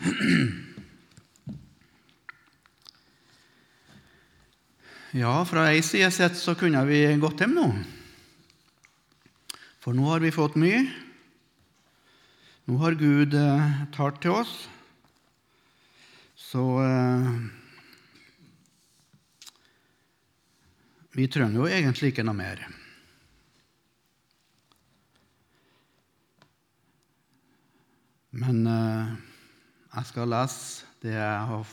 Ja, fra ei side sett så kunne vi gått hjem nå. For nå har vi fått mye. Nå har Gud eh, talt til oss. Så eh, Vi trenger jo egentlig ikke noe mer. Men eh, jeg skal lese det jeg har,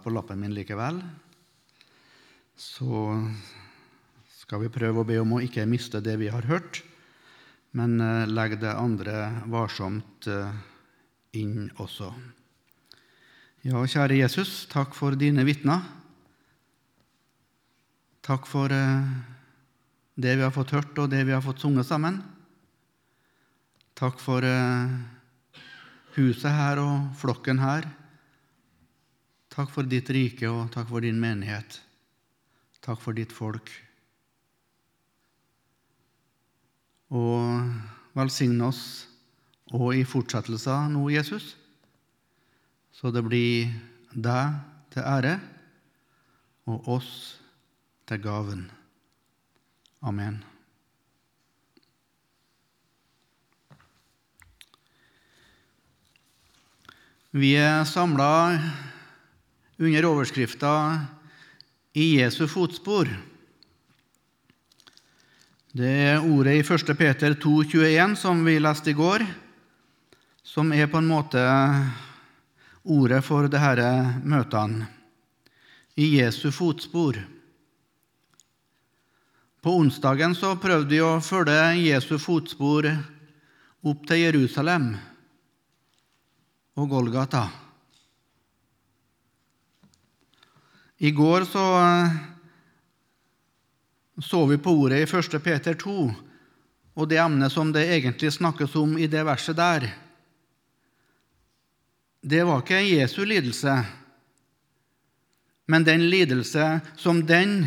på lappen min likevel. Så skal vi prøve å be om å ikke miste det vi har hørt, men eh, legge det andre varsomt eh, inn også. Ja, kjære Jesus, takk for dine vitner. Takk for eh, det vi har fått hørt, og det vi har fått sunget sammen. Takk for huset her og flokken her. Takk for ditt rike, og takk for din menighet. Takk for ditt folk. Og velsigne oss og i fortsettelsen nå, Jesus, så det blir deg til ære og oss til gaven. Amen. Vi er samla under overskrifta 'I Jesu fotspor'. Det er ordet i 1. Peter 2,21 som vi leste i går, som er på en måte ordet for disse møtene. I Jesu fotspor. På onsdagen så prøvde vi å følge Jesu fotspor opp til Jerusalem og Golgata. I går så så vi på ordet i 1. Peter 2 og det emnet som det egentlig snakkes om i det verset der. Det var ikke Jesu lidelse, men den lidelse som den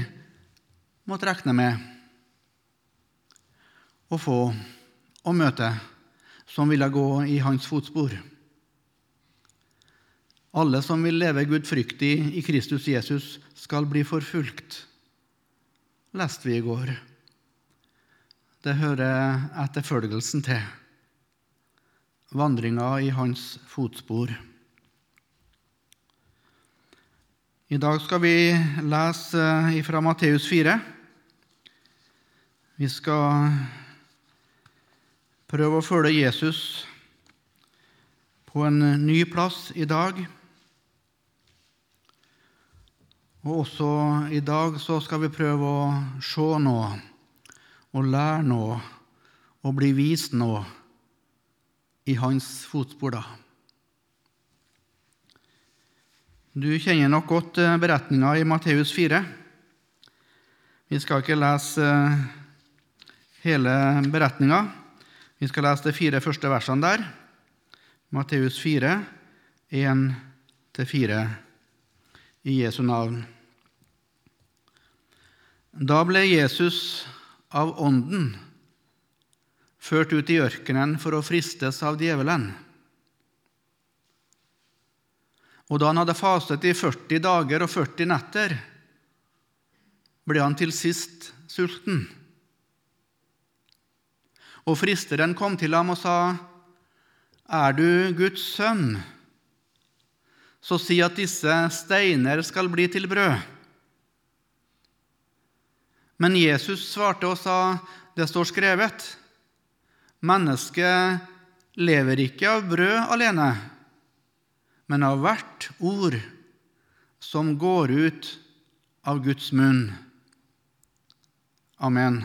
måtte regne med å få og møte, som ville gå i hans fotspor. Alle som vil leve gudfryktig i Kristus Jesus, skal bli forfulgt, leste vi i går. Det hører etterfølgelsen til, vandringa i hans fotspor. I dag skal vi lese fra Matteus 4. Vi skal prøve å følge Jesus på en ny plass i dag. Og også i dag så skal vi prøve å se noe og lære noe og bli vist noe i hans fotspor. da. Du kjenner nok godt beretninga i Matteus 4. Vi skal ikke lese hele beretninga. Vi skal lese de fire første versene der. Matteus 4, 1-4 i Jesu navn. Da ble Jesus av Ånden ført ut i ørkenen for å fristes av djevelen. Og da han hadde fastet i 40 dager og 40 netter, ble han til sist sulten. Og fristeren kom til ham og sa, Er du Guds sønn? Så si at disse steiner skal bli til brød. Men Jesus svarte og sa, det står skrevet, mennesket lever ikke av brød alene, men av hvert ord som går ut av Guds munn. Amen.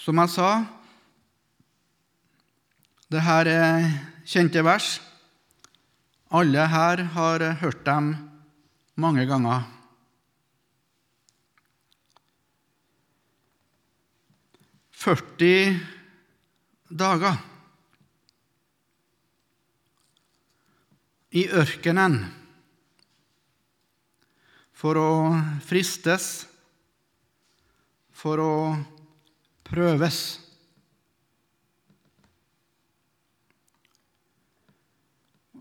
Som jeg sa, det her er kjente vers. Alle her har hørt dem mange ganger. Førti dager i ørkenen for å fristes, for å prøves.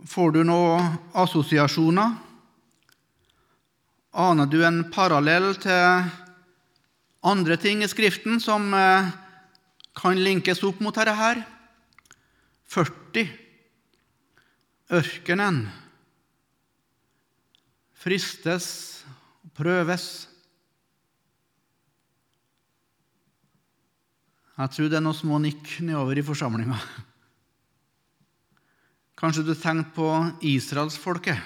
Får du noen assosiasjoner? Aner du en parallell til andre ting i Skriften som eh, kan linkes opp mot dette her? 40. Ørkenen. Fristes og prøves. Jeg tror det er noen små nikk nedover i forsamlinga. Kanskje du tenkte på israelsfolket.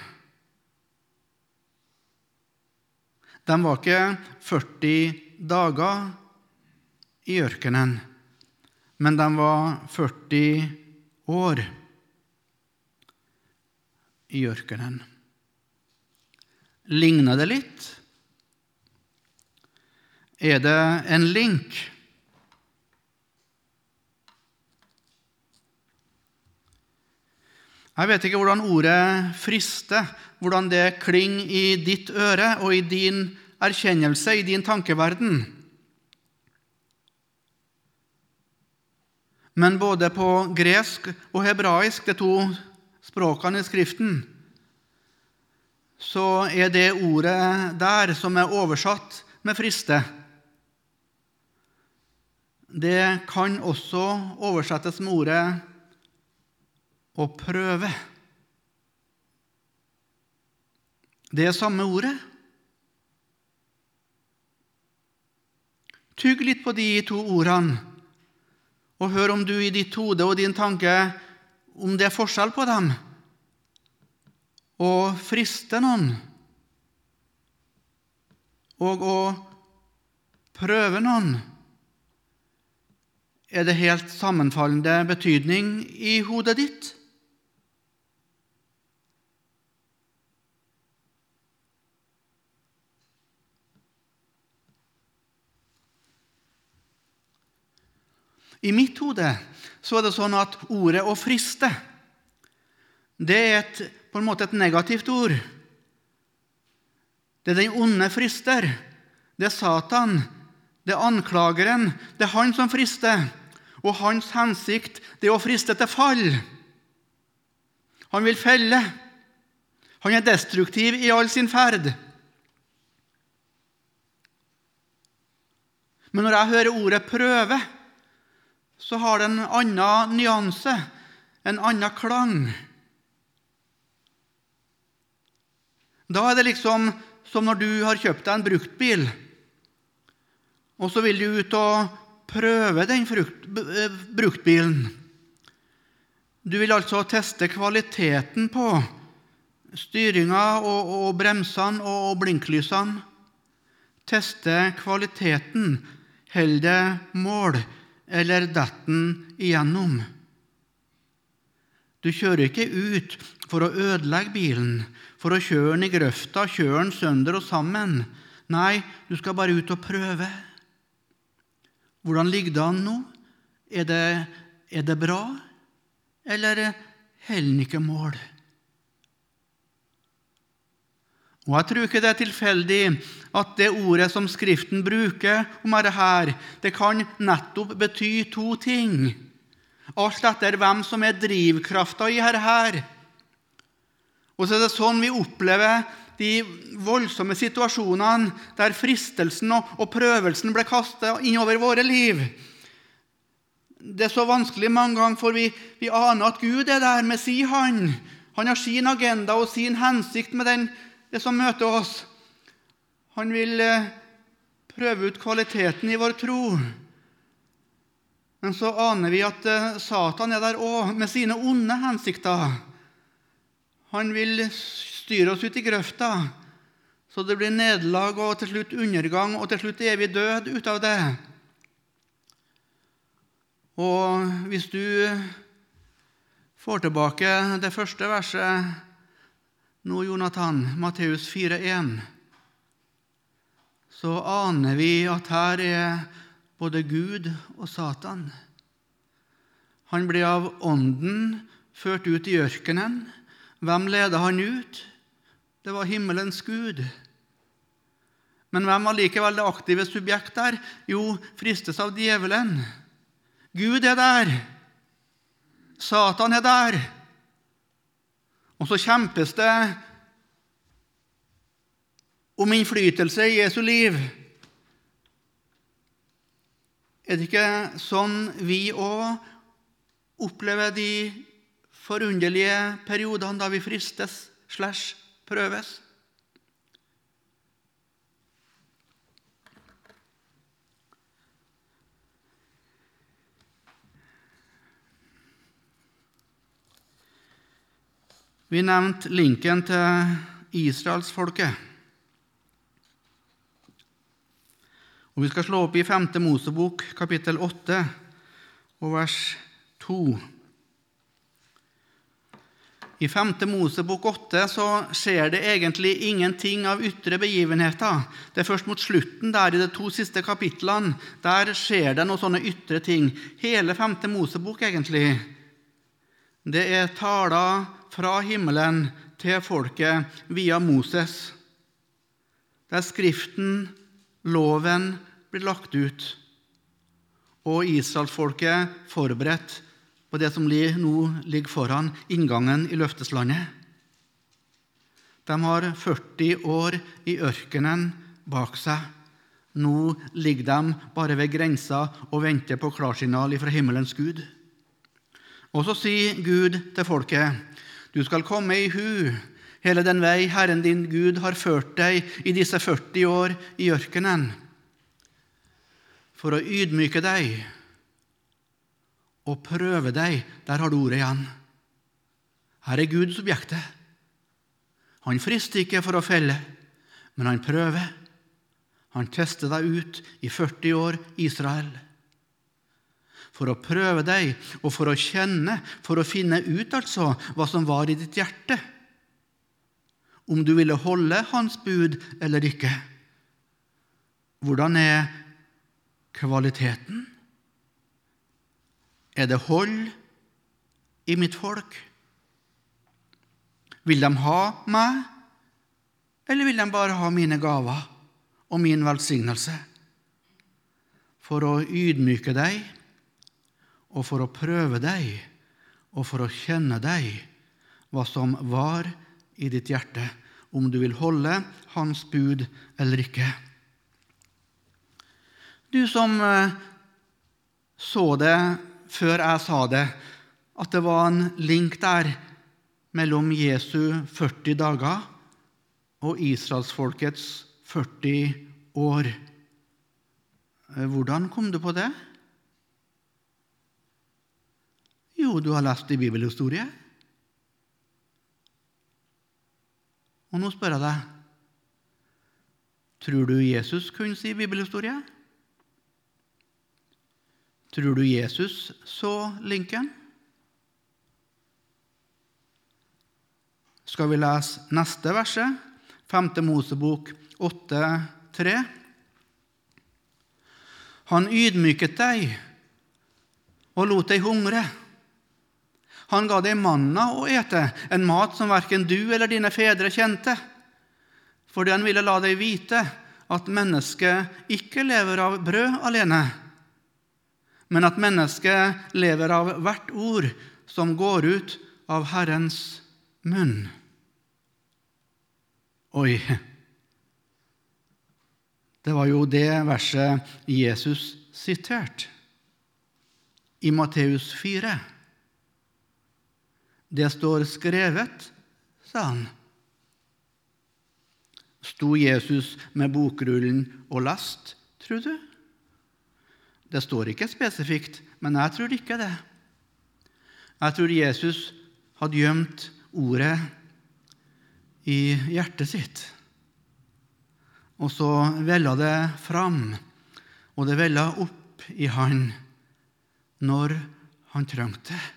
De var ikke 40 dager i ørkenen, men de var 40 år i ørkenen. Ligner det litt? Er det en link? Jeg vet ikke hvordan ordet 'friste' hvordan det klinger i ditt øre og i din erkjennelse, i din tankeverden. Men både på gresk og hebraisk, de to språkene i Skriften, så er det ordet der som er oversatt med 'friste', det kan også oversettes med ordet å prøve. Det er samme ordet. Tygg litt på de to ordene, og hør om du i ditt hode og din tanke om det er forskjell på dem. Å friste noen og å prøve noen er det helt sammenfallende betydning i hodet ditt? I mitt hode så er det sånn at ordet 'å friste' det er et, på en måte et negativt ord. Det er den onde frister. Det er Satan. Det er anklageren. Det er han som frister. Og hans hensikt det er å friste til fall. Han vil felle. Han er destruktiv i all sin ferd. Men når jeg hører ordet 'prøve', så har det en annen nyanse, en annen klang. Da er det liksom som når du har kjøpt deg en bruktbil, og så vil du ut og prøve den frukt, eh, bruktbilen. Du vil altså teste kvaliteten på styringa og, og bremsene og, blinklysene. Teste kvaliteten. Holder det mål? Eller datt den igjennom. Du kjører ikke ut for å ødelegge bilen, for å kjøre den i grøfta, kjøre den sønder og sammen. Nei, du skal bare ut og prøve. Hvordan ligger det an nå? Er det, er det bra, eller holder den ikke mål? Og Jeg tror ikke det er tilfeldig at det ordet som Skriften bruker om dette, det kan nettopp bety to ting. Alt etter hvem som er drivkrafta i dette. Og så er det sånn vi opplever de voldsomme situasjonene der fristelsen og prøvelsen ble kasta innover våre liv. Det er så vanskelig mange ganger, for vi, vi aner at Gud er der med sin hånd. Han har sin agenda og sin hensikt med den det som møter oss. Han vil eh, prøve ut kvaliteten i vår tro. Men så aner vi at eh, Satan er der òg, med sine onde hensikter. Han vil styre oss ut i grøfta, så det blir nederlag og til slutt undergang og til slutt evig død ut av det. Og hvis du får tilbake det første verset nå, Jonathan, Matteus 4,1, så aner vi at her er både Gud og Satan. Han ble av Ånden ført ut i ørkenen. Hvem ledet han ut? Det var himmelens Gud. Men hvem var likevel det aktive subjekt der? Jo, fristes av djevelen. Gud er der. Satan er der. Og så kjempes det om innflytelse i Jesu liv. Er det ikke sånn vi òg opplever de forunderlige periodene da vi fristes slash prøves? Vi nevnte linken til israelsfolket. Og Vi skal slå opp i 5. Mosebok, kapittel 8, og vers 2. I 5. Mosebok 8 så skjer det egentlig ingenting av ytre begivenheter. Det er først mot slutten, der i de to siste kapitlene, der skjer det noen sånne ytre ting. Hele 5. Mosebok, egentlig. Det er taler fra himmelen til folket via Moses, der Skriften, loven, blir lagt ut, og israelsfolket forberedt på det som nå ligger foran inngangen i løfteslandet. De har 40 år i ørkenen bak seg. Nå ligger de bare ved grensa og venter på klarsignal fra himmelens Gud. Og så sier Gud til folket du skal komme i hu hele den vei Herren din Gud har ført deg i disse 40 år i ørkenen, for å ydmyke deg og prøve deg. Der har du ordet igjen. Her er Gud subjektet. Han frister ikke for å felle, men han prøver. Han tester deg ut i 40 år, Israel for å prøve deg og for å kjenne, for å finne ut altså hva som var i ditt hjerte. Om du ville holde hans bud eller ikke. Hvordan er kvaliteten? Er det hold i mitt folk? Vil de ha meg, eller vil de bare ha mine gaver og min velsignelse? For å ydmyke deg og for å prøve deg og for å kjenne deg hva som var i ditt hjerte, om du vil holde Hans bud eller ikke. Du som eh, så det før jeg sa det, at det var en link der mellom Jesu 40 dager og israelsfolkets 40 år. Eh, hvordan kom du på det? Jo, du har lest i bibelhistorie. Og nå spør jeg deg Tror du Jesus kunne si bibelhistorie? Tror du Jesus så linken? Skal vi lese neste verset, 5. Mosebok 8,3? Han ydmyket deg og lot deg hungre. Han ga deg manna å ete, en mat som verken du eller dine fedre kjente, fordi han ville la deg vite at mennesket ikke lever av brød alene, men at mennesket lever av hvert ord som går ut av Herrens munn. Oi, det var jo det verset Jesus siterte i Matteus 4. Det står skrevet, sa han. Sto Jesus med bokrullen og last, tror du? Det står ikke spesifikt, men jeg tror ikke det. Jeg tror Jesus hadde gjemt ordet i hjertet sitt. Og så vella det fram, og det vella opp i han når han trengte det.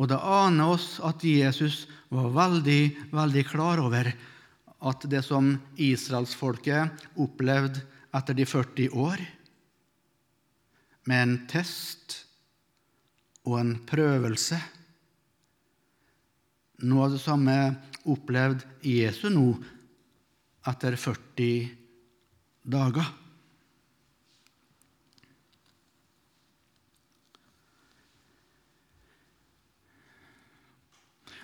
Og det aner oss at Jesus var veldig, veldig klar over at det som israelsfolket opplevde etter de 40 år, med en test og en prøvelse Noe av det samme opplevde Jesu nå etter 40 dager.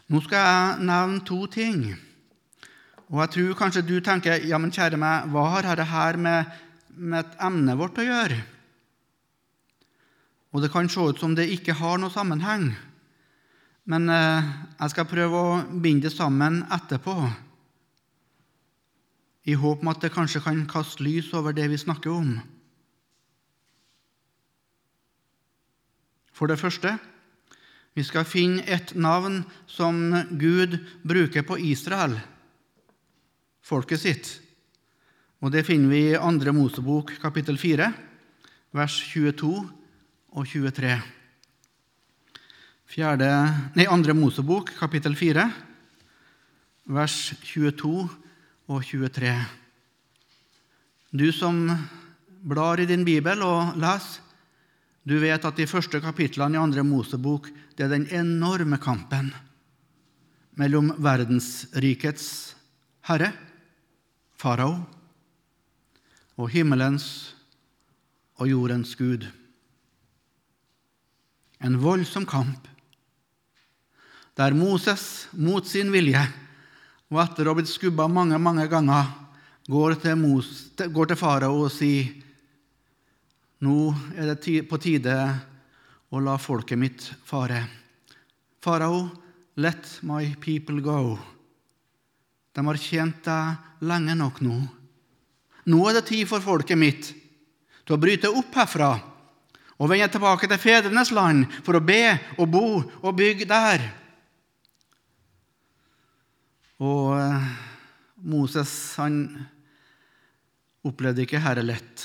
Nå skal jeg nevne to ting. Og jeg tror kanskje du tenker ja, men kjære meg, hva har dette her med, et emne vårt å gjøre? Og det kan se ut som det ikke har noe sammenheng. Men eh, jeg skal prøve å binde det sammen etterpå, i håp om at det kanskje kan kaste lys over det vi snakker om. For det første vi skal finne et navn som Gud bruker på Israel, folket sitt. Og Det finner vi i 2. Mosebok kapittel 4, vers 22 og 23. 4, nei, 2. Mosebok kapittel 4, vers 22 og 23. Du som blar i din bibel og leser, du vet at de første kapitlene i andre Mosebok det er den enorme kampen mellom verdensrikets herre, farao, og himmelens og jordens gud. En voldsom kamp der Moses mot sin vilje og etter å ha blitt skubba mange, mange ganger, går til, Mos, går til farao og sier nå er det på tide å la folket mitt fare. Farao, let my people go. De har tjent deg lenge nok nå. Nå er det tid for folket mitt til å bryte opp herfra og vende tilbake til fedrenes land for å be og bo og bygge der. Og eh, Moses han opplevde ikke herre lett.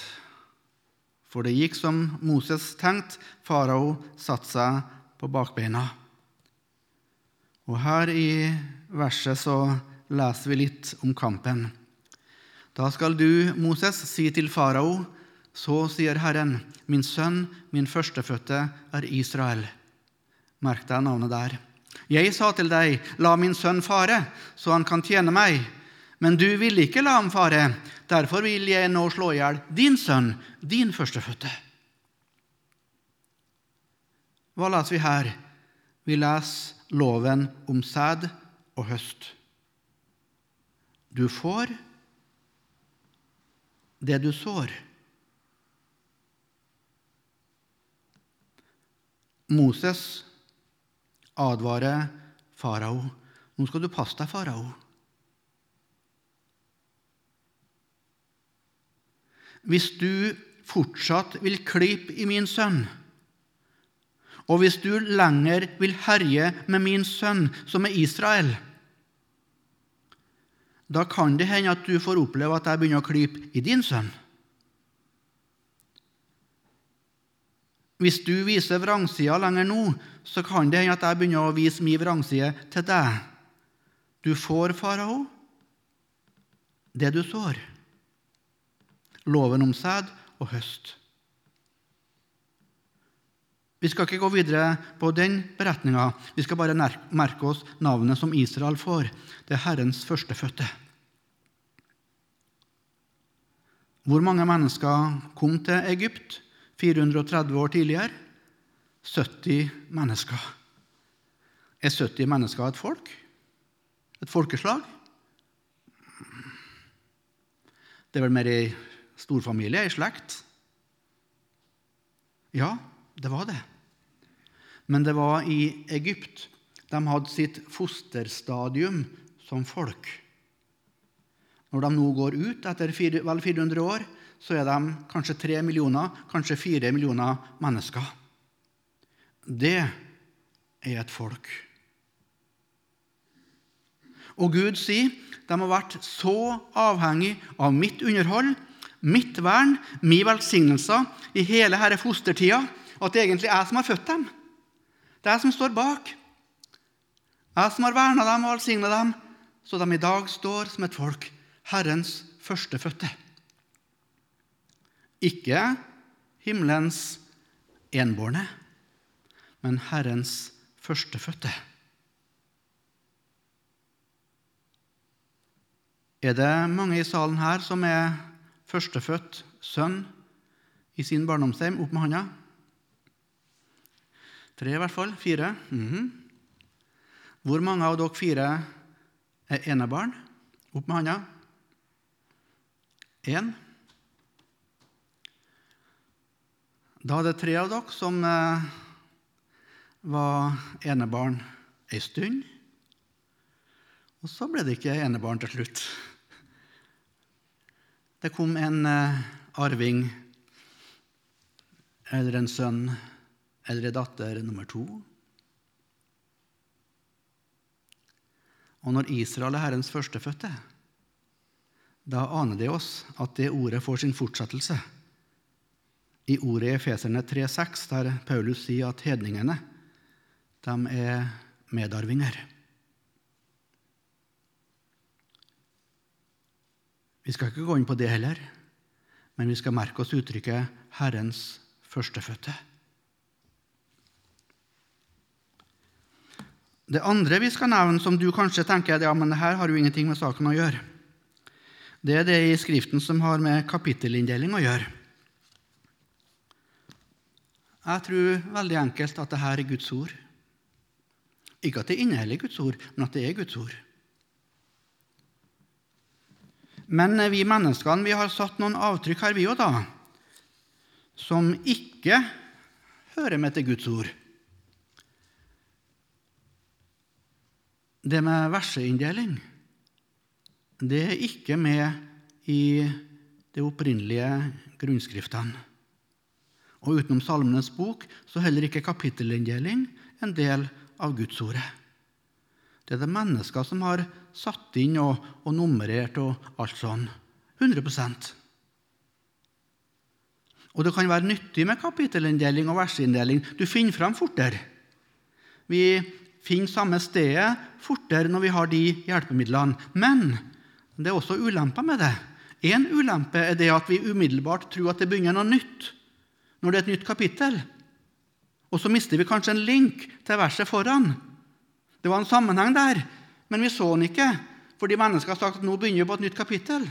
For det gikk som Moses tenkte. Farao satte seg på bakbeina. Og her i verset så leser vi litt om kampen. Da skal du, Moses, si til farao, så sier Herren, min sønn, min førstefødte, er Israel. Merk deg navnet der. Jeg sa til deg, la min sønn fare, så han kan tjene meg. Men du ville ikke la ham fare. Derfor vil jeg nå slå i hjel din sønn, din førstefødte. Hva leser vi her? Vi leser loven om sæd og høst. Du får det du sår. Moses advarer farao. Nå skal du passe deg, farao. Hvis du fortsatt vil klype i min sønn, og hvis du lenger vil herje med min sønn, som er Israel, da kan det hende at du får oppleve at jeg begynner å klype i din sønn. Hvis du viser vrangsida lenger nå, så kan det hende at jeg begynner å vise min vrangside til deg. Du får, farao, det du sår loven om sæd og høst. Vi skal ikke gå videre på den beretninga. Vi skal bare merke oss navnet som Israel får. Det er Herrens førstefødte. Hvor mange mennesker kom til Egypt 430 år tidligere? 70 mennesker. Er 70 mennesker et folk? Et folkeslag? Det er vel mer i storfamilie, ei slekt? Ja, det var det. Men det var i Egypt. De hadde sitt fosterstadium som folk. Når de nå går ut etter vel 400 år, så er de kanskje 3 millioner, kanskje 4 millioner mennesker. Det er et folk. Og Gud sier de har vært så avhengig av mitt underhold mitt vern, min velsignelse i hele herre fostertida, og at det egentlig er jeg som har født dem. Det er jeg som står bak. Jeg som har verna dem og velsigna dem, så de i dag står som et folk, Herrens førstefødte. Ikke himmelens enbårne, men Herrens førstefødte. Er det mange i salen her som er førstefødt sønn i sin barndomshjem? Opp med handa. Tre, i hvert fall. Fire. Mm -hmm. Hvor mange av dere fire er enebarn? Opp med handa. Én. Da er det tre av dere som eh, var enebarn ei stund. Og så ble det ikke enebarn til slutt. Det kom en eh, arving eller en sønn eller en datter nummer to. Og når Israel er Herrens førstefødte, da aner det oss at det ordet får sin fortsettelse. I ordet i Efeserne 3,6, der Paulus sier at hedningene de er medarvinger. Vi skal ikke gå inn på det heller, men vi skal merke oss uttrykket 'Herrens førstefødte'. Det andre vi skal nevne, som du kanskje tenker ja, men her har jo ingenting med saken å gjøre, det er det i Skriften som har med kapittelinndeling å gjøre. Jeg tror veldig enkelt at dette er Guds ord. Ikke at det inneholder Guds ord, men at det er Guds ord. Men vi menneskene vi har satt noen avtrykk her, vi òg, da, som ikke hører med til Guds ord. Det med verseinndeling det er ikke med i de opprinnelige grunnskriftene. Og utenom Salmenes bok så heller ikke kapittelinndeling en del av Gudsordet. Det er det mennesker som har satt inn og, og nummerert og alt sånn. 100% Og det kan være nyttig med kapittelinndeling og versinndeling. Du finner fram fortere. Vi finner samme stedet fortere når vi har de hjelpemidlene. Men det er også ulemper med det. Én ulempe er det at vi umiddelbart tror at det begynner noe nytt når det er et nytt kapittel. Og så mister vi kanskje en link til verset foran. Det var en sammenheng der, men vi så den ikke fordi mennesket har sagt at nå begynner vi på et nytt kapittel.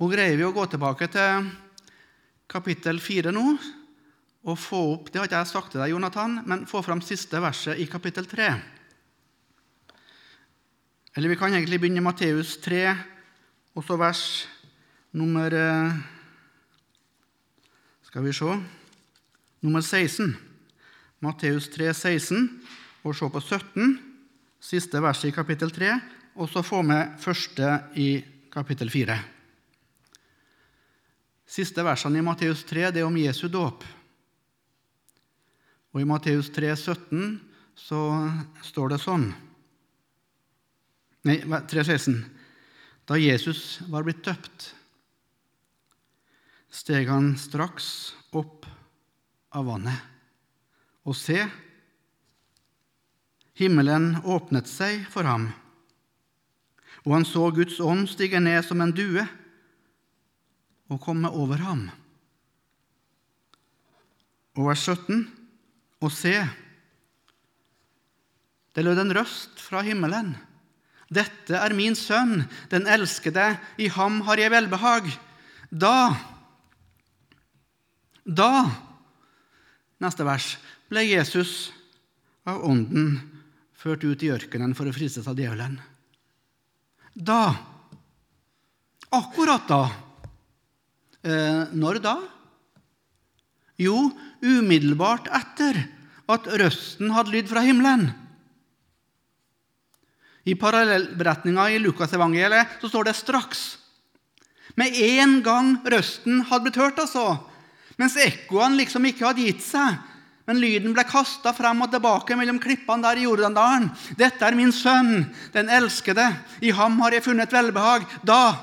Og Greier vi å gå tilbake til kapittel fire nå, og få opp Det har ikke jeg sagt til deg, Jonathan, men få fram siste verset i kapittel 3. Eller vi kan egentlig begynne i Matteus 3, og så vers nummer eh, Skal vi se nummer 16. Matteus 3, 16, og se på 17, siste verset i kapittel 3, og så få med første i kapittel 4. Siste versene i Matteus 3 det er om Jesu dåp. Og I Matteus 3, 17 så står det sånn Nei, 3, 16. Da Jesus var blitt døpt, steg han straks opp av vannet. Og se, himmelen åpnet seg for ham, og han så Guds ånd stige ned som en due og komme over ham. Og vers 17 og se, det lød en røst fra himmelen. Dette er min sønn, den elskede, i ham har jeg velbehag. Da, da Neste vers. Ble Jesus av Ånden ført ut i ørkenen for å fristes av djevelen. Da, akkurat da eh, Når da? Jo, umiddelbart etter at røsten hadde lydd fra himmelen. I parallellberetninga i Lukasevangeliet så står det 'straks'. Med en gang røsten hadde blitt hørt, altså. Mens ekkoene liksom ikke hadde gitt seg. Men lyden ble kasta frem og tilbake mellom klippene der i Jordandalen. 'Dette er min sønn, den elskede. I ham har jeg funnet velbehag.' Da,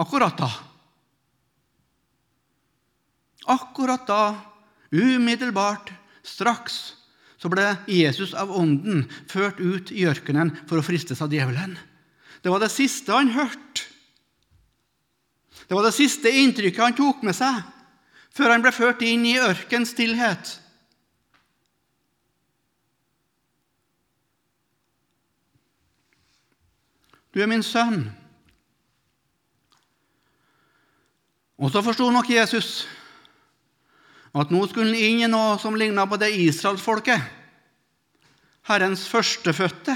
akkurat da, Akkurat da, umiddelbart, straks, så ble Jesus av Ånden ført ut i ørkenen for å fristes av djevelen. Det var det siste han hørte. Det var det siste inntrykket han tok med seg før han ble ført inn i ørkens stillhet. Du er min sønn. Og så forsto nok Jesus at nå skulle han inn i noe som ligna på det israelsfolket, Herrens førstefødte,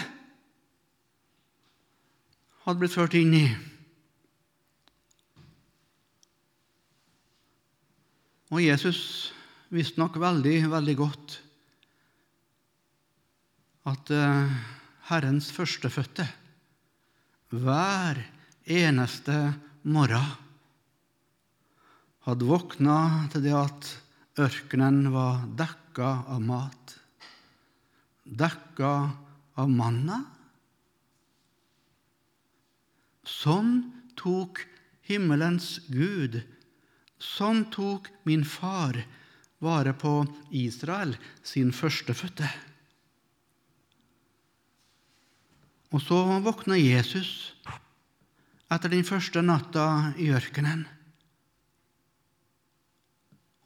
hadde blitt ført inn i. Og Jesus visste nok veldig, veldig godt at uh, Herrens førstefødte hver eneste morgen hadde våkna til det at ørkenen var dekka av mat, dekka av manna. Sånn tok himmelens Gud, sånn tok min far vare på Israel, sin førstefødte. Og så våkna Jesus etter den første natta i ørkenen.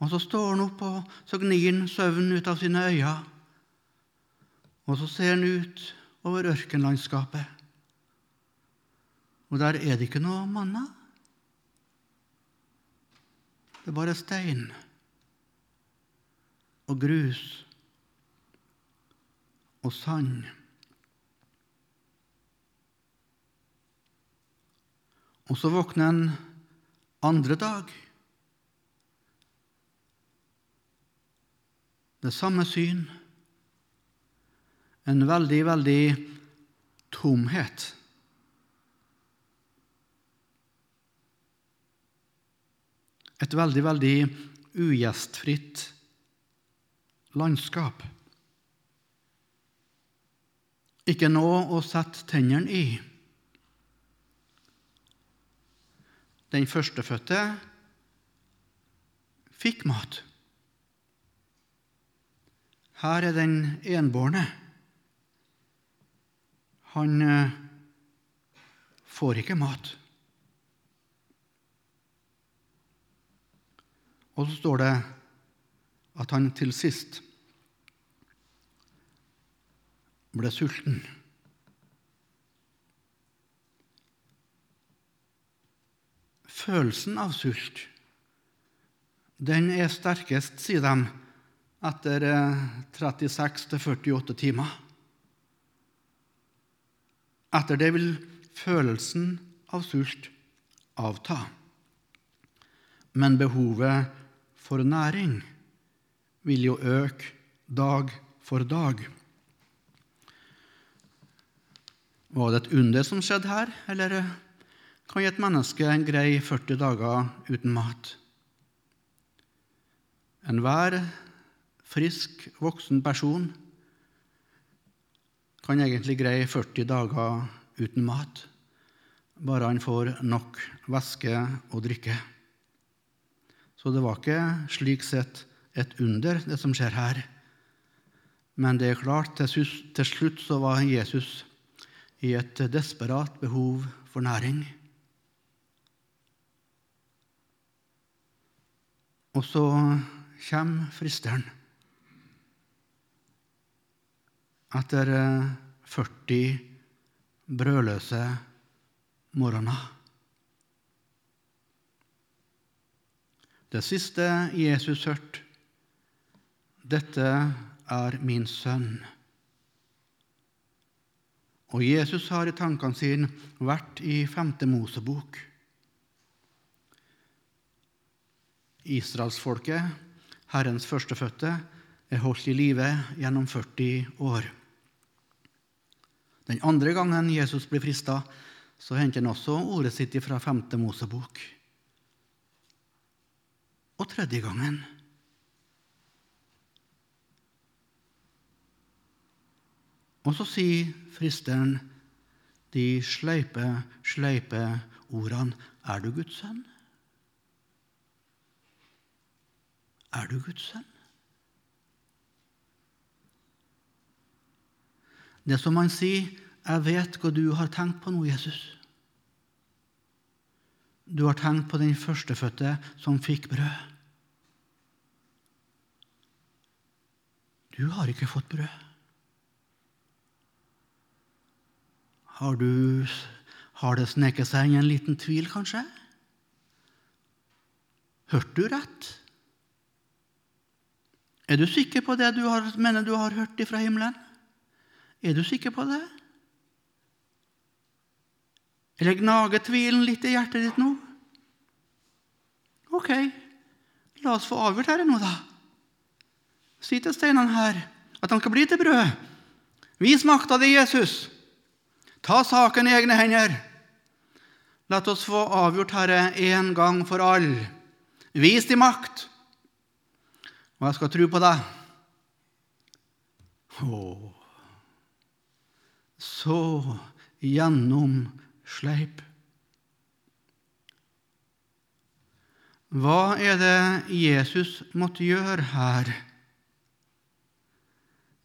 Og så står han opp, og så gnir han søvnen ut av sine øyne. Og så ser han ut over ørkenlandskapet. Og der er det ikke noe manna. Det er bare stein og grus og sand. Og så våkner en andre dag. Det samme syn. En veldig, veldig tomhet. Et veldig, veldig ugjestfritt landskap. Ikke noe å sette tennene i. Den førstefødte fikk mat. Her er den enbårne. Han eh, får ikke mat. Og så står det at han til sist ble sulten. Følelsen av sult den er sterkest, sier de, etter 36-48 eh, timer. Etter det vil følelsen av sult avta. Men behovet for næring vil jo øke dag for dag. Var det et under som skjedde her, eller kan et menneske greie 40 dager uten mat. Enhver frisk, voksen person kan egentlig greie 40 dager uten mat, bare han får nok væske og drikke. Så det var ikke slik sett et under, det som skjer her. Men det er klart, til slutt så var Jesus i et desperat behov for næring. Og så kommer fristeren. Etter 40 eh, brødløse morgener. Det siste Jesus hørte, dette er min sønn. Og Jesus har i tankene sine vært i femte Mosebok. Israelsfolket, Herrens førstefødte, er holdt i live gjennom 40 år. Den andre gangen Jesus blir frista, så henter han også ordet sitt fra 5. Mosebok. Og tredje gangen Og så sier fristeren de sleipe, sleipe ordene Er du Guds sønn? Er du Guds sønn? Det som han sier, 'Jeg vet hva du har tenkt på nå, Jesus.' Du har tenkt på den førstefødte som fikk brød. Du har ikke fått brød. Har du, Har det sneket seg inn en liten tvil, kanskje? Hørte du rett? Er du sikker på det du har, mener du har hørt fra himmelen? Er du sikker på det? Eller gnager tvilen litt i hjertet ditt nå? Ok, la oss få avgjort dette nå, da. Si til steinene her at de skal bli til brød. Vis makta di, Jesus. Ta saken i egne hender. La oss få avgjort Herre, en gang for alle. Vis din makt, og jeg skal tro på deg. Å, så gjennomsleip. Hva er det Jesus måtte gjøre her?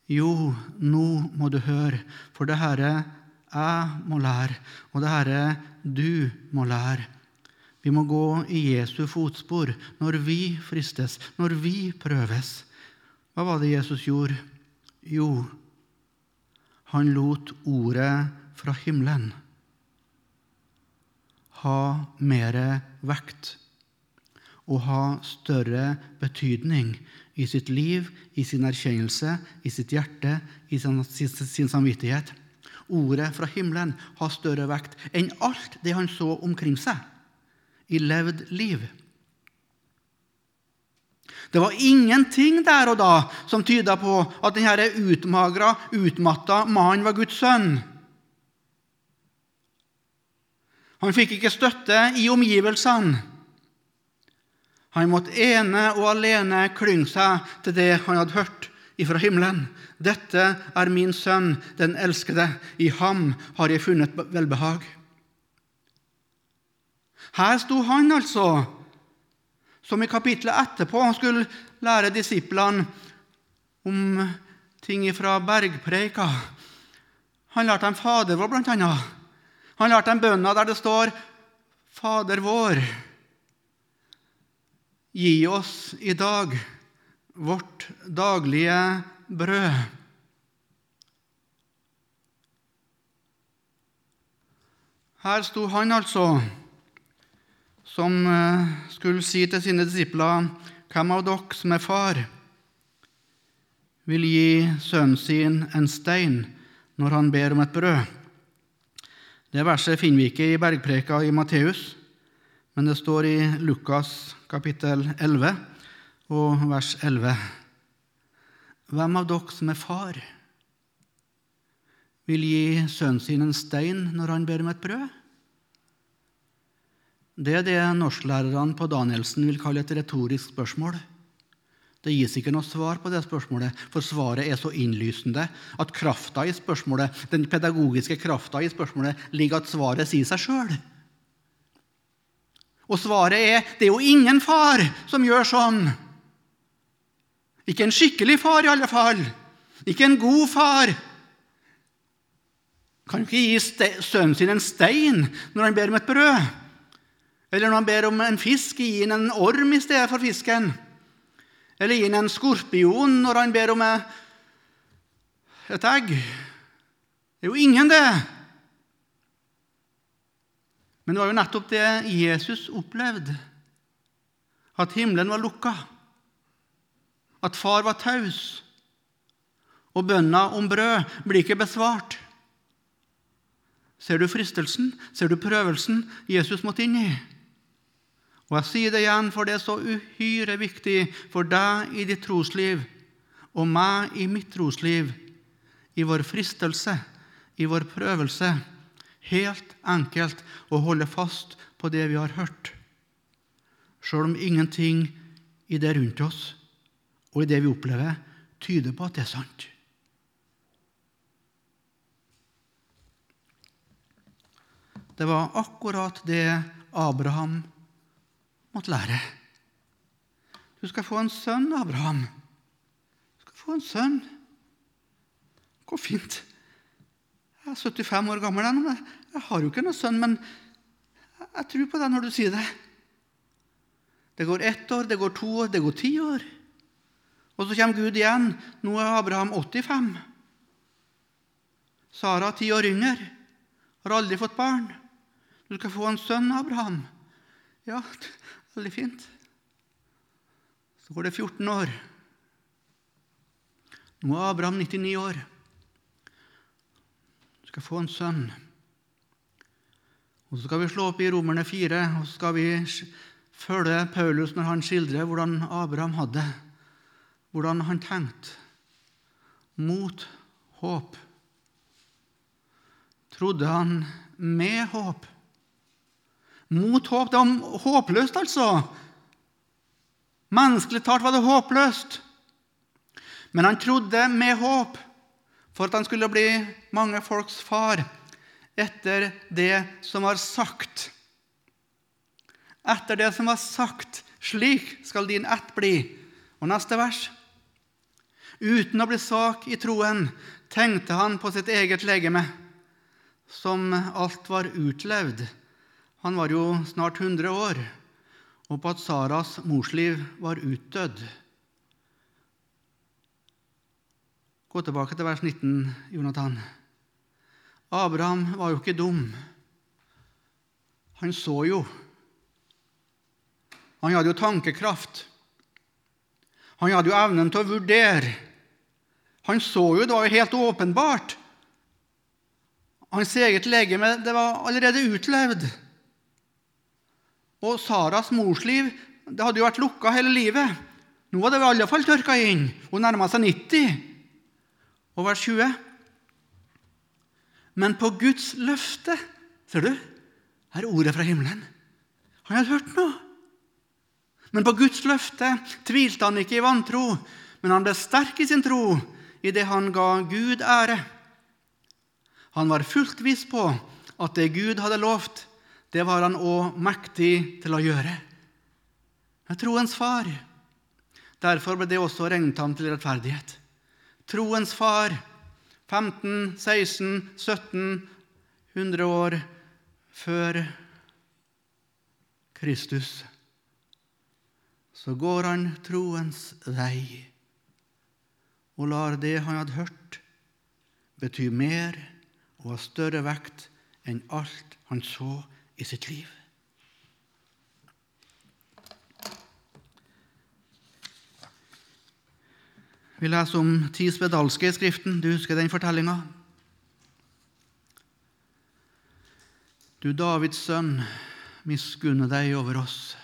Jo, nå må du høre, for det herre jeg må lære, og det herre du må lære. Vi må gå i Jesu fotspor når vi fristes, når vi prøves. Hva var det Jesus gjorde? Jo, han lot ordet fra himmelen ha mer vekt og ha større betydning i sitt liv, i sin erkjennelse, i sitt hjerte, i sin, sin samvittighet. Ordet fra himmelen har større vekt enn alt det han så omkring seg i levd liv. Det var ingenting der og da som tyda på at denne utmagra, utmatta mannen var Guds sønn. Han fikk ikke støtte i omgivelsene. Han måtte ene og alene klynge seg til det han hadde hørt ifra himmelen. Dette er min sønn, den elskede. I ham har jeg funnet velbehag. Her sto han altså, som i kapittelet etterpå skulle lære disiplene om ting fra bergpreika. Han lærte dem Fader vår, blant annet. Han lærte dem bønna der det står Fader vår. Gi oss i dag vårt daglige brød. Her sto han altså, som eh, skulle si til sine disipler Hvem av dere som er far, vil gi sønnen sin en stein når han ber om et brød? Det verset finner vi ikke i bergpreka i Matteus, men det står i Lukas kapittel 11 og vers 11. Hvem av dere som er far, vil gi sønnen sin en stein når han ber om et brød? Det er det norsklærerne på Danielsen vil kalle et retorisk spørsmål. Det gis ikke noe svar på det spørsmålet, for svaret er så innlysende at i spørsmålet, den pedagogiske krafta i spørsmålet ligger at svaret sier seg sjøl. Og svaret er det er jo ingen far som gjør sånn. Ikke en skikkelig far, i alle fall. Ikke en god far. Kan jo ikke gi sønnen sin en stein når han ber om et brød. Eller når han ber om en fisk, gi ham en orm i stedet for fisken. Eller gi ham en skorpion når han ber om et egg. Det er jo ingen, det. Men det var jo nettopp det Jesus opplevde. At himmelen var lukka. At far var taus. Og bønna om brød blir ikke besvart. Ser du fristelsen? Ser du prøvelsen Jesus måtte inn i? Og jeg sier det igjen, for det er så uhyre viktig for deg i ditt trosliv og meg i mitt trosliv, i vår fristelse, i vår prøvelse helt enkelt å holde fast på det vi har hørt, sjøl om ingenting i det rundt oss og i det vi opplever, tyder på at det er sant. Det var akkurat det Abraham måtte lære. Du skal få en sønn, Abraham. Du skal få en sønn. Hvor fint. Jeg er 75 år gammel. Jeg har jo ikke noen sønn, men jeg tror på deg når du sier det. Det går ett år, det går to år, det går ti år. Og så kommer Gud igjen. Nå er Abraham 85. Sara ti år yngre. Har aldri fått barn. Du skal få en sønn, Abraham. Ja, veldig fint. Så går det 14 år. Nå er Abraham 99 år. Du skal få en sønn. Og Så skal vi slå opp i Romerne 4, og så skal vi følge Paulus når han skildrer hvordan Abraham hadde, hvordan han tenkte. Mot håp. Trodde han med håp. Mot håp. Det var håpløst, altså. Menneskelig talt var det håpløst. Men han trodde med håp for at han skulle bli mange folks far etter det som var sagt. Etter det som var sagt, slik skal din ett bli. Og neste vers. Uten å bli svak i troen tenkte han på sitt eget legeme, som alt var utlevd. Han var jo snart 100 år, og på at Saras morsliv var utdødd. Gå tilbake til vers 19, Jonathan. Abraham var jo ikke dum. Han så jo. Han hadde jo tankekraft. Han hadde jo evnen til å vurdere. Han så jo, det var jo helt åpenbart. Hans eget legeme det var allerede utlevd. Og Saras morsliv det hadde jo vært lukka hele livet. Nå var det i alle fall tørka inn. Hun nærma seg 90 og vers 20. Men på Guds løfte Ser du? Her er ordet fra himmelen. Han hadde hørt noe. Men på Guds løfte tvilte han ikke i vantro, men han ble sterk i sin tro i det han ga Gud ære. Han var fullt viss på at det Gud hadde lovt, det var han òg mektig til å gjøre. Det er troens far. Derfor ble det også regnet ham til rettferdighet troens far, 15, 16, 17, 100 år før Kristus, så går han troens vei og lar det han hadde hørt, bety mer og ha større vekt enn alt han så i sitt liv. Vi leser om ti spedalske i Skriften. Du husker den fortellinga? Du Davids sønn, miskunne deg over oss.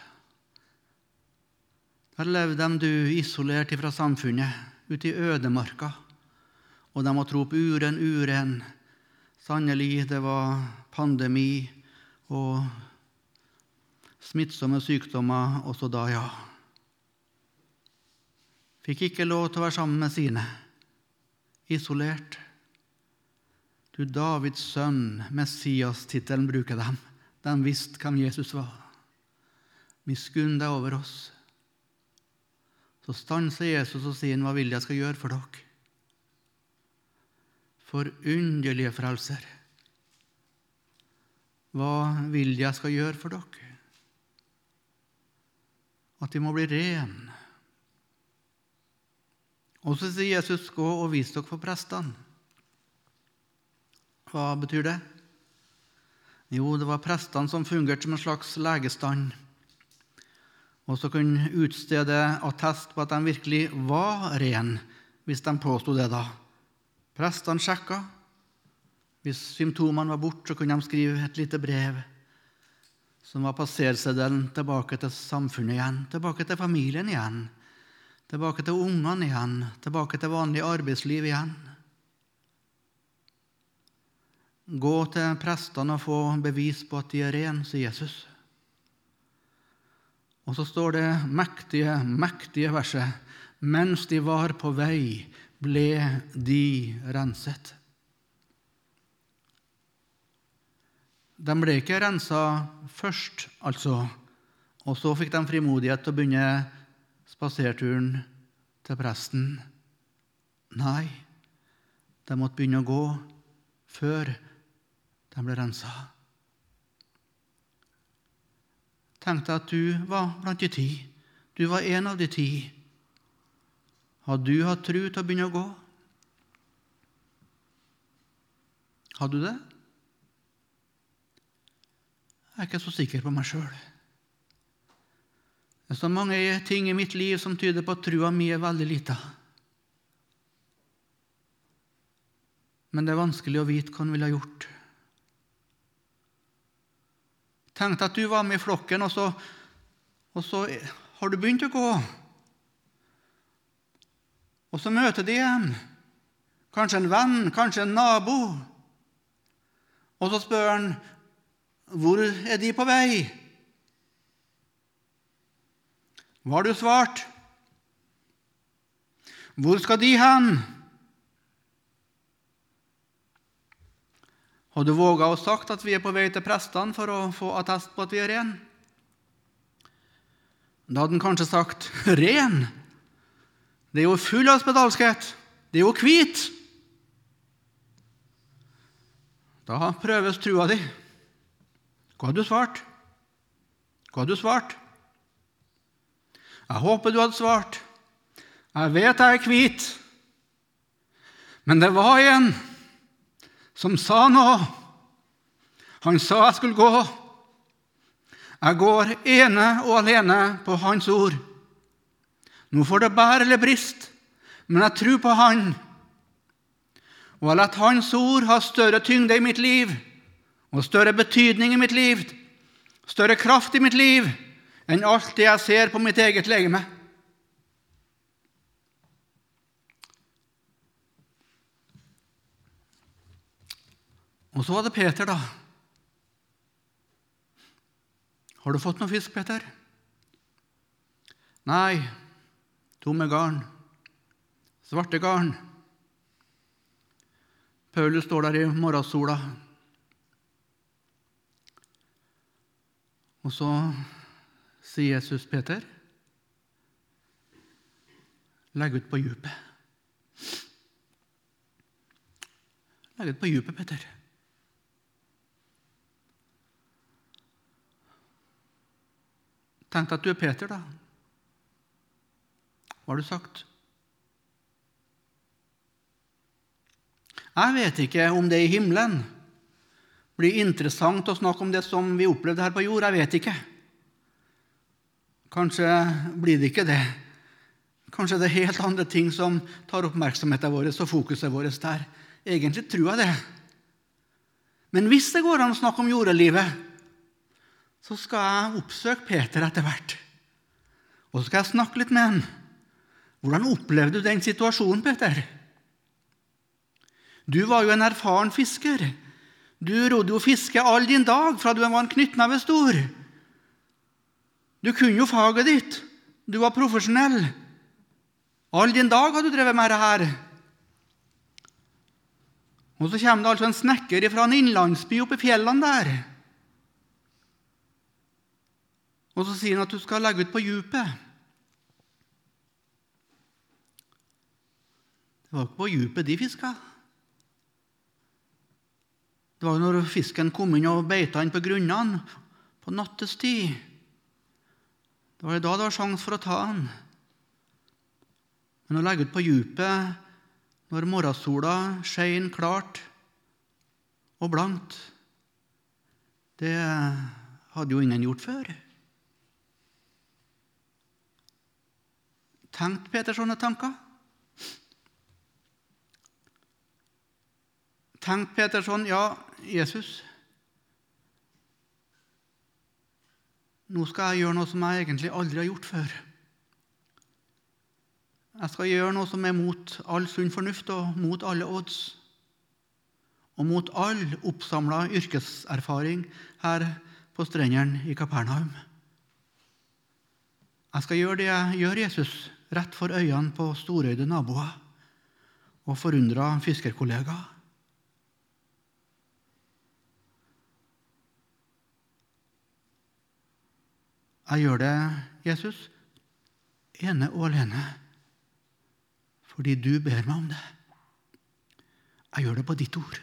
Der levde du isolert fra samfunnet, ute i ødemarka, og de må tro på uren, uren. Sannelig, det var pandemi og smittsomme sykdommer også da, ja fikk ikke lov til å være sammen med sine, isolert. Du Davids sønn, Messias-tittelen bruker dem. De visste hvem Jesus var. Miskunn deg over oss. Så stanser Jesus og sier, 'Hva vil jeg skal gjøre for dere?' Forunderlige frelser. Hva vil jeg skal gjøre for dere? At de må bli rene og så sier Jesus, 'Gå og vis dere for prestene'. Hva betyr det? Jo, det var prestene som fungerte som en slags legestand, og som kunne utstede attest på at de virkelig var rene, hvis de påsto det. da. Prestene sjekka. Hvis symptomene var borte, så kunne de skrive et lite brev som var passerseddelen tilbake til samfunnet igjen, tilbake til familien igjen Tilbake til ungene igjen, tilbake til vanlig arbeidsliv igjen. Gå til prestene og få bevis på at de er rene, sier Jesus. Og så står det mektige, mektige verset. Mens de var på vei, ble de renset. De ble ikke rensa først, altså, og så fikk de frimodighet til å begynne spaserturen til presten. Nei, de måtte begynne å gå før de ble rensa. Tenk deg at du var blant de ti. Du var en av de ti. Hadde du hatt tru til å begynne å gå? Hadde du det? Jeg er ikke så sikker på meg sjøl. Det er så mange ting i mitt liv som tyder på at trua mi er veldig lita. Men det er vanskelig å vite hva han ville ha gjort. Tenk at du var med i flokken, og så, og så har du begynt å gå. Og så møter de en, Kanskje en venn, kanskje en nabo. Og så spør han hvor er de på vei. Hva har du svart? Hvor skal de hen? Har du våga å sagt at vi er på vei til prestene for å få attest på at vi er ren? Da hadde han kanskje sagt 'ren'. Det er jo full av spedalskhet. Det er jo hvit. Da prøves trua di. Hva har du svart? Hva har du svart? Jeg håper du hadde svart. Jeg vet jeg er hvit, men det var en som sa noe. Han sa jeg skulle gå. Jeg går ene og alene på Hans ord. Nå får det bære eller brist, men jeg tror på Han. Og jeg lar Hans ord ha større tyngde i mitt liv og større betydning i mitt liv, større kraft i mitt liv, enn alt det jeg ser på mitt eget legeme. Og så var det Peter, da. Har du fått noe fisk, Peter? Nei, tomme garn. Svarte garn. Paulus står der i morgensola. Og så sier Jesus Peter, legg ut på djupet. Legg ut på djupet, Peter. Tenk deg at du er Peter, da. Hva har du sagt? Jeg vet ikke om det i himmelen blir interessant å snakke om det som vi opplevde her på jord. Jeg vet ikke. Kanskje blir det ikke det. Kanskje det er helt andre ting som tar oppmerksomheten vår og fokuset vårt der. Egentlig tror jeg det. Men hvis det går an å snakke om jordelivet, så skal jeg oppsøke Peter etter hvert. Og så skal jeg snakke litt med han. Hvordan opplevde du den situasjonen, Peter? Du var jo en erfaren fisker. Du rodde jo fiske all din dag fra du var en knyttneve stor. Du kunne jo faget ditt. Du var profesjonell. All din dag har du drevet med dette. Og så kommer det altså en snekker fra en innlandsby oppe i fjellene der. Og så sier han at du skal legge ut på djupet. Det var ikke på djupet de fiska. Det var når fisken kom inn og beita inn på grunnene på nattestid. Det var da det var sjanse for å ta han. Men å legge ut på djupet når morgensola skein klart og blankt, det hadde jo ingen gjort før. Tenkte Peter sånne tanker? Tenkte Peter sånn Ja, Jesus, nå skal jeg gjøre noe som jeg egentlig aldri har gjort før. Jeg skal gjøre noe som er mot all sunn fornuft og mot alle odds. Og mot all oppsamla yrkeserfaring her på strendene i Kapernaum. Jeg skal gjøre det jeg gjør, Jesus, rett for øynene på storøyde naboer og forundra fiskerkollegaer. Jeg gjør det, Jesus, ene og alene fordi du ber meg om det. Jeg gjør det på ditt ord.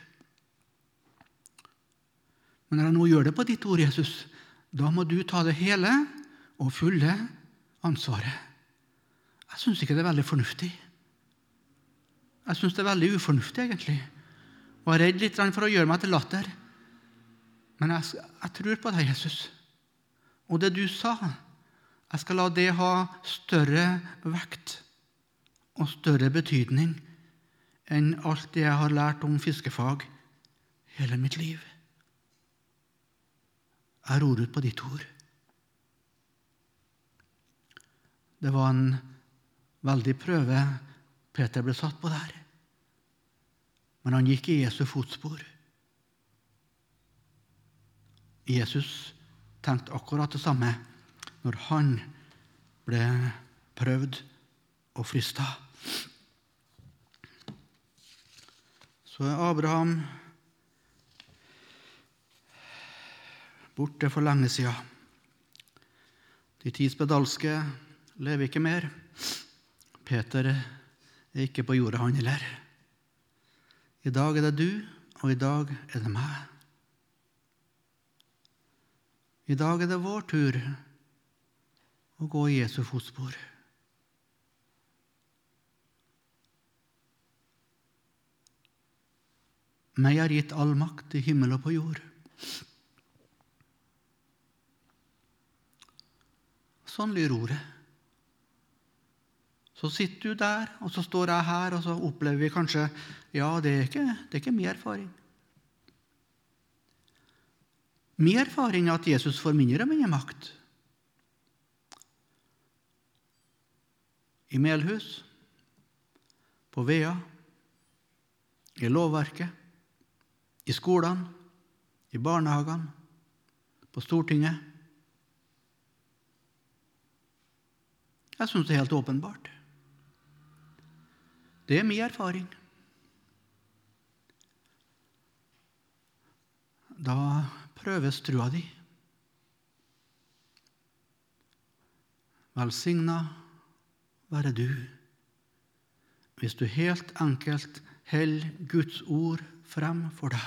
Men når jeg nå gjør det på ditt ord, Jesus, da må du ta det hele og fulle ansvaret. Jeg syns ikke det er veldig fornuftig. Jeg syns det er veldig ufornuftig, egentlig. Og jeg er redd litt for å gjøre meg til latter. Men jeg, jeg tror på deg, Jesus. Og det du sa, jeg skal la det ha større vekt og større betydning enn alt det jeg har lært om fiskefag hele mitt liv. Jeg ror ut på ditt ord. Det var en veldig prøve Peter ble satt på der. Men han gikk i Jesu fotspor. Jesus tenkte akkurat det samme når han ble prøvd og frista. Så er Abraham borte for lenge sida. De ti spedalske lever ikke mer. Peter er ikke på jorda, han heller. I dag er det du, og i dag er det meg. I dag er det vår tur å gå i Jesu fotspor. Meg er gitt all makt i himmel og på jord. Sånn lyder ordet. Så sitter du der, og så står jeg her, og så opplever vi kanskje Ja, det er ikke, det er ikke min erfaring. Min erfaring er at Jesus får mindre og mindre makt. I Melhus, på Vea, i lovverket, i skolene, i barnehagene, på Stortinget. Jeg syns det er helt åpenbart. Det er min erfaring. Da prøves trua di. Velsigna være du hvis du helt enkelt holder Guds ord frem for deg,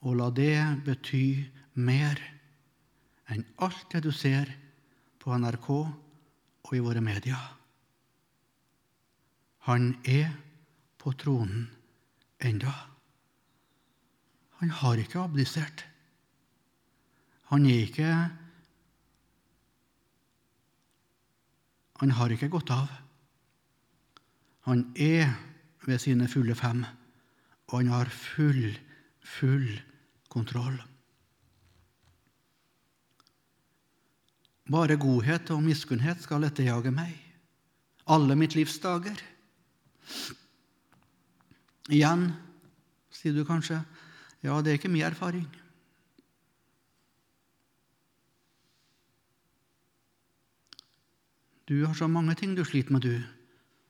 og la det bety mer enn alt det du ser på NRK og i våre medier. Han er på tronen enda. Han har ikke abdisert. Han er ikke Han har ikke gått av. Han er ved sine fulle fem, og han har full, full kontroll. Bare godhet og miskunnhet skal etterjage meg alle mitt livs dager. Igjen, sier du kanskje, ja, det er ikke min erfaring. Du har så mange ting du sliter med, du,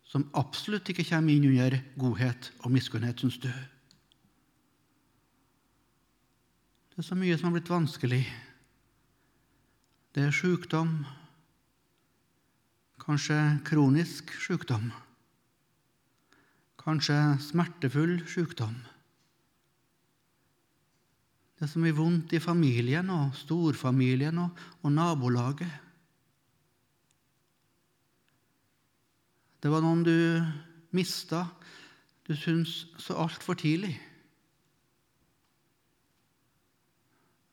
som absolutt ikke kommer inn under godhet og miskunnhet, syns du. Det er så mye som har blitt vanskelig. Det er sykdom, kanskje kronisk sykdom, kanskje smertefull sykdom. Det som er vondt i familien og storfamilien og, og nabolaget. Det var noen du mista, du syns så altfor tidlig.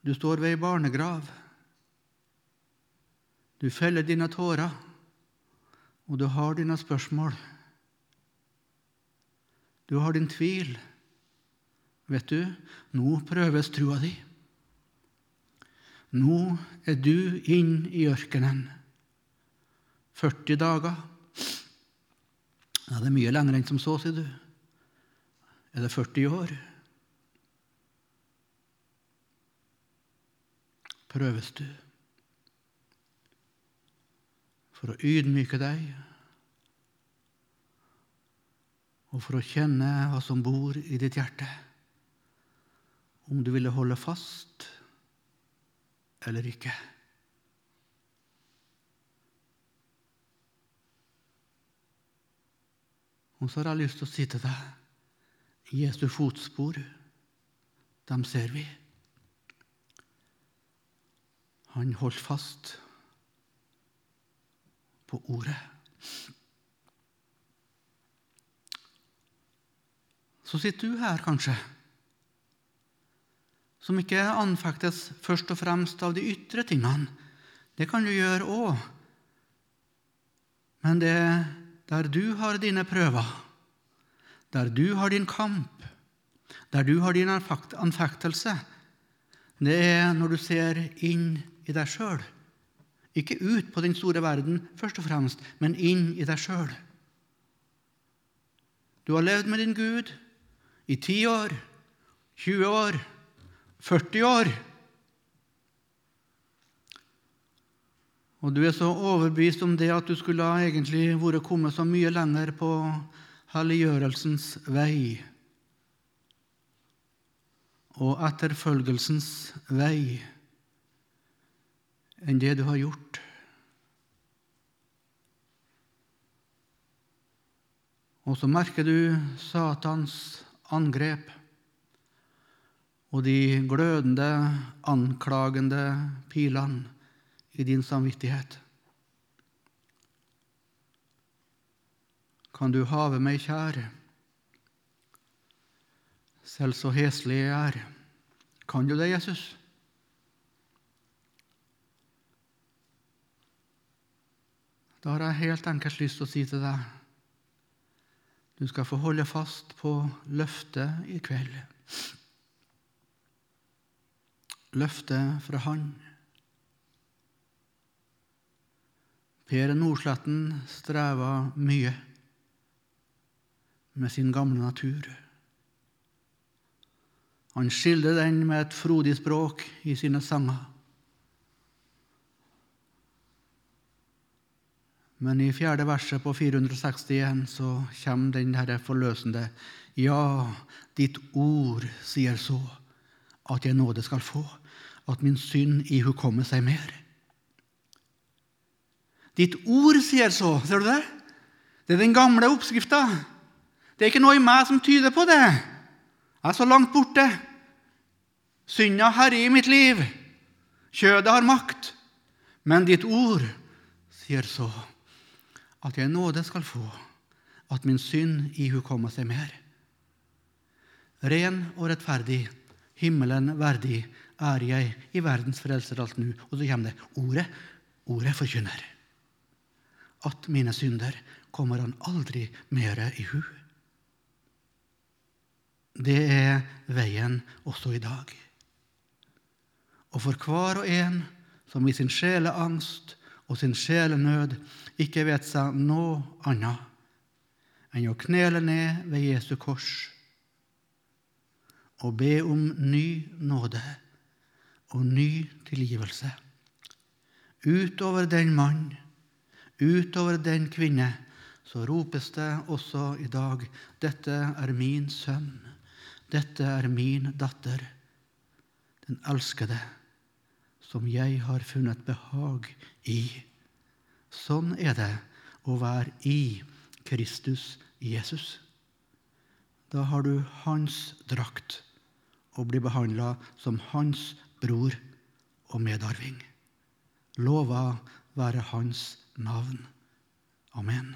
Du står ved ei barnegrav. Du feller dine tårer, og du har dine spørsmål. Du har din tvil. Vet du, nå prøves trua di. Nå er du inn i ørkenen. 40 dager. Ja, det er mye lenger enn som så, sier du. Er det 40 år? Prøves du for å ydmyke deg og for å kjenne hva som bor i ditt hjerte? Om du ville holde fast eller ikke. Og så har jeg lyst til å si til deg Jesu fotspor, dem ser vi. Han holdt fast på ordet. Så sitter du her, kanskje som ikke anfektes først og fremst av de ytre tingene. Det kan du gjøre òg. Men det der du har dine prøver, der du har din kamp, der du har din anfektelse, det er når du ser inn i deg sjøl. Ikke ut på den store verden, først og fremst, men inn i deg sjøl. Du har levd med din Gud i 10 år, 20 år, 40 år. Og du er så overbevist om det at du skulle ha egentlig vært kommet så mye lenger på helliggjørelsens vei og etterfølgelsens vei enn det du har gjort. Og så merker du Satans angrep og de glødende, anklagende pilene i din samvittighet. Kan du have meg kjær, selv så heslig jeg er? Kan du det, Jesus? Da har jeg helt enkelt lyst til å si til deg du skal få holde fast på løftet i kveld. Løftet fra Han. Per Nordsletten streva mye med sin gamle natur. Han skildrer den med et frodig språk i sine sanger. Men i fjerde verset på 461 så kommer den der forløsende Ja, ditt ord sier så, at jeg nåde skal få, at min synd ihukommer seg mer. Ditt ord sier så. Ser du det? Det er den gamle oppskrifta. Det er ikke noe i meg som tyder på det. Jeg er så langt borte. Synda herjer i mitt liv. Kjødet har makt. Men ditt ord sier så at jeg nåde skal få, at min synd ihukommer seg mer. Ren og rettferdig, himmelen verdig, er jeg i verdens frelser alt nu. Og så kommer det ordet. Ordet forkynner at mine synder kommer han aldri mere i hu. Det er veien også i dag. Og for hver og en som i sin sjeleangst og sin sjelenød ikke vet seg noe annet enn å knele ned ved Jesu kors og be om ny nåde og ny tilgivelse utover den mann Utover den kvinne så ropes det også i dag dette er min sønn, dette er min datter, den elskede, som jeg har funnet behag i. Sånn er det å være i Kristus Jesus. Da har du hans drakt og blir behandla som hans bror og medarving. Lova være hans navn. Amen.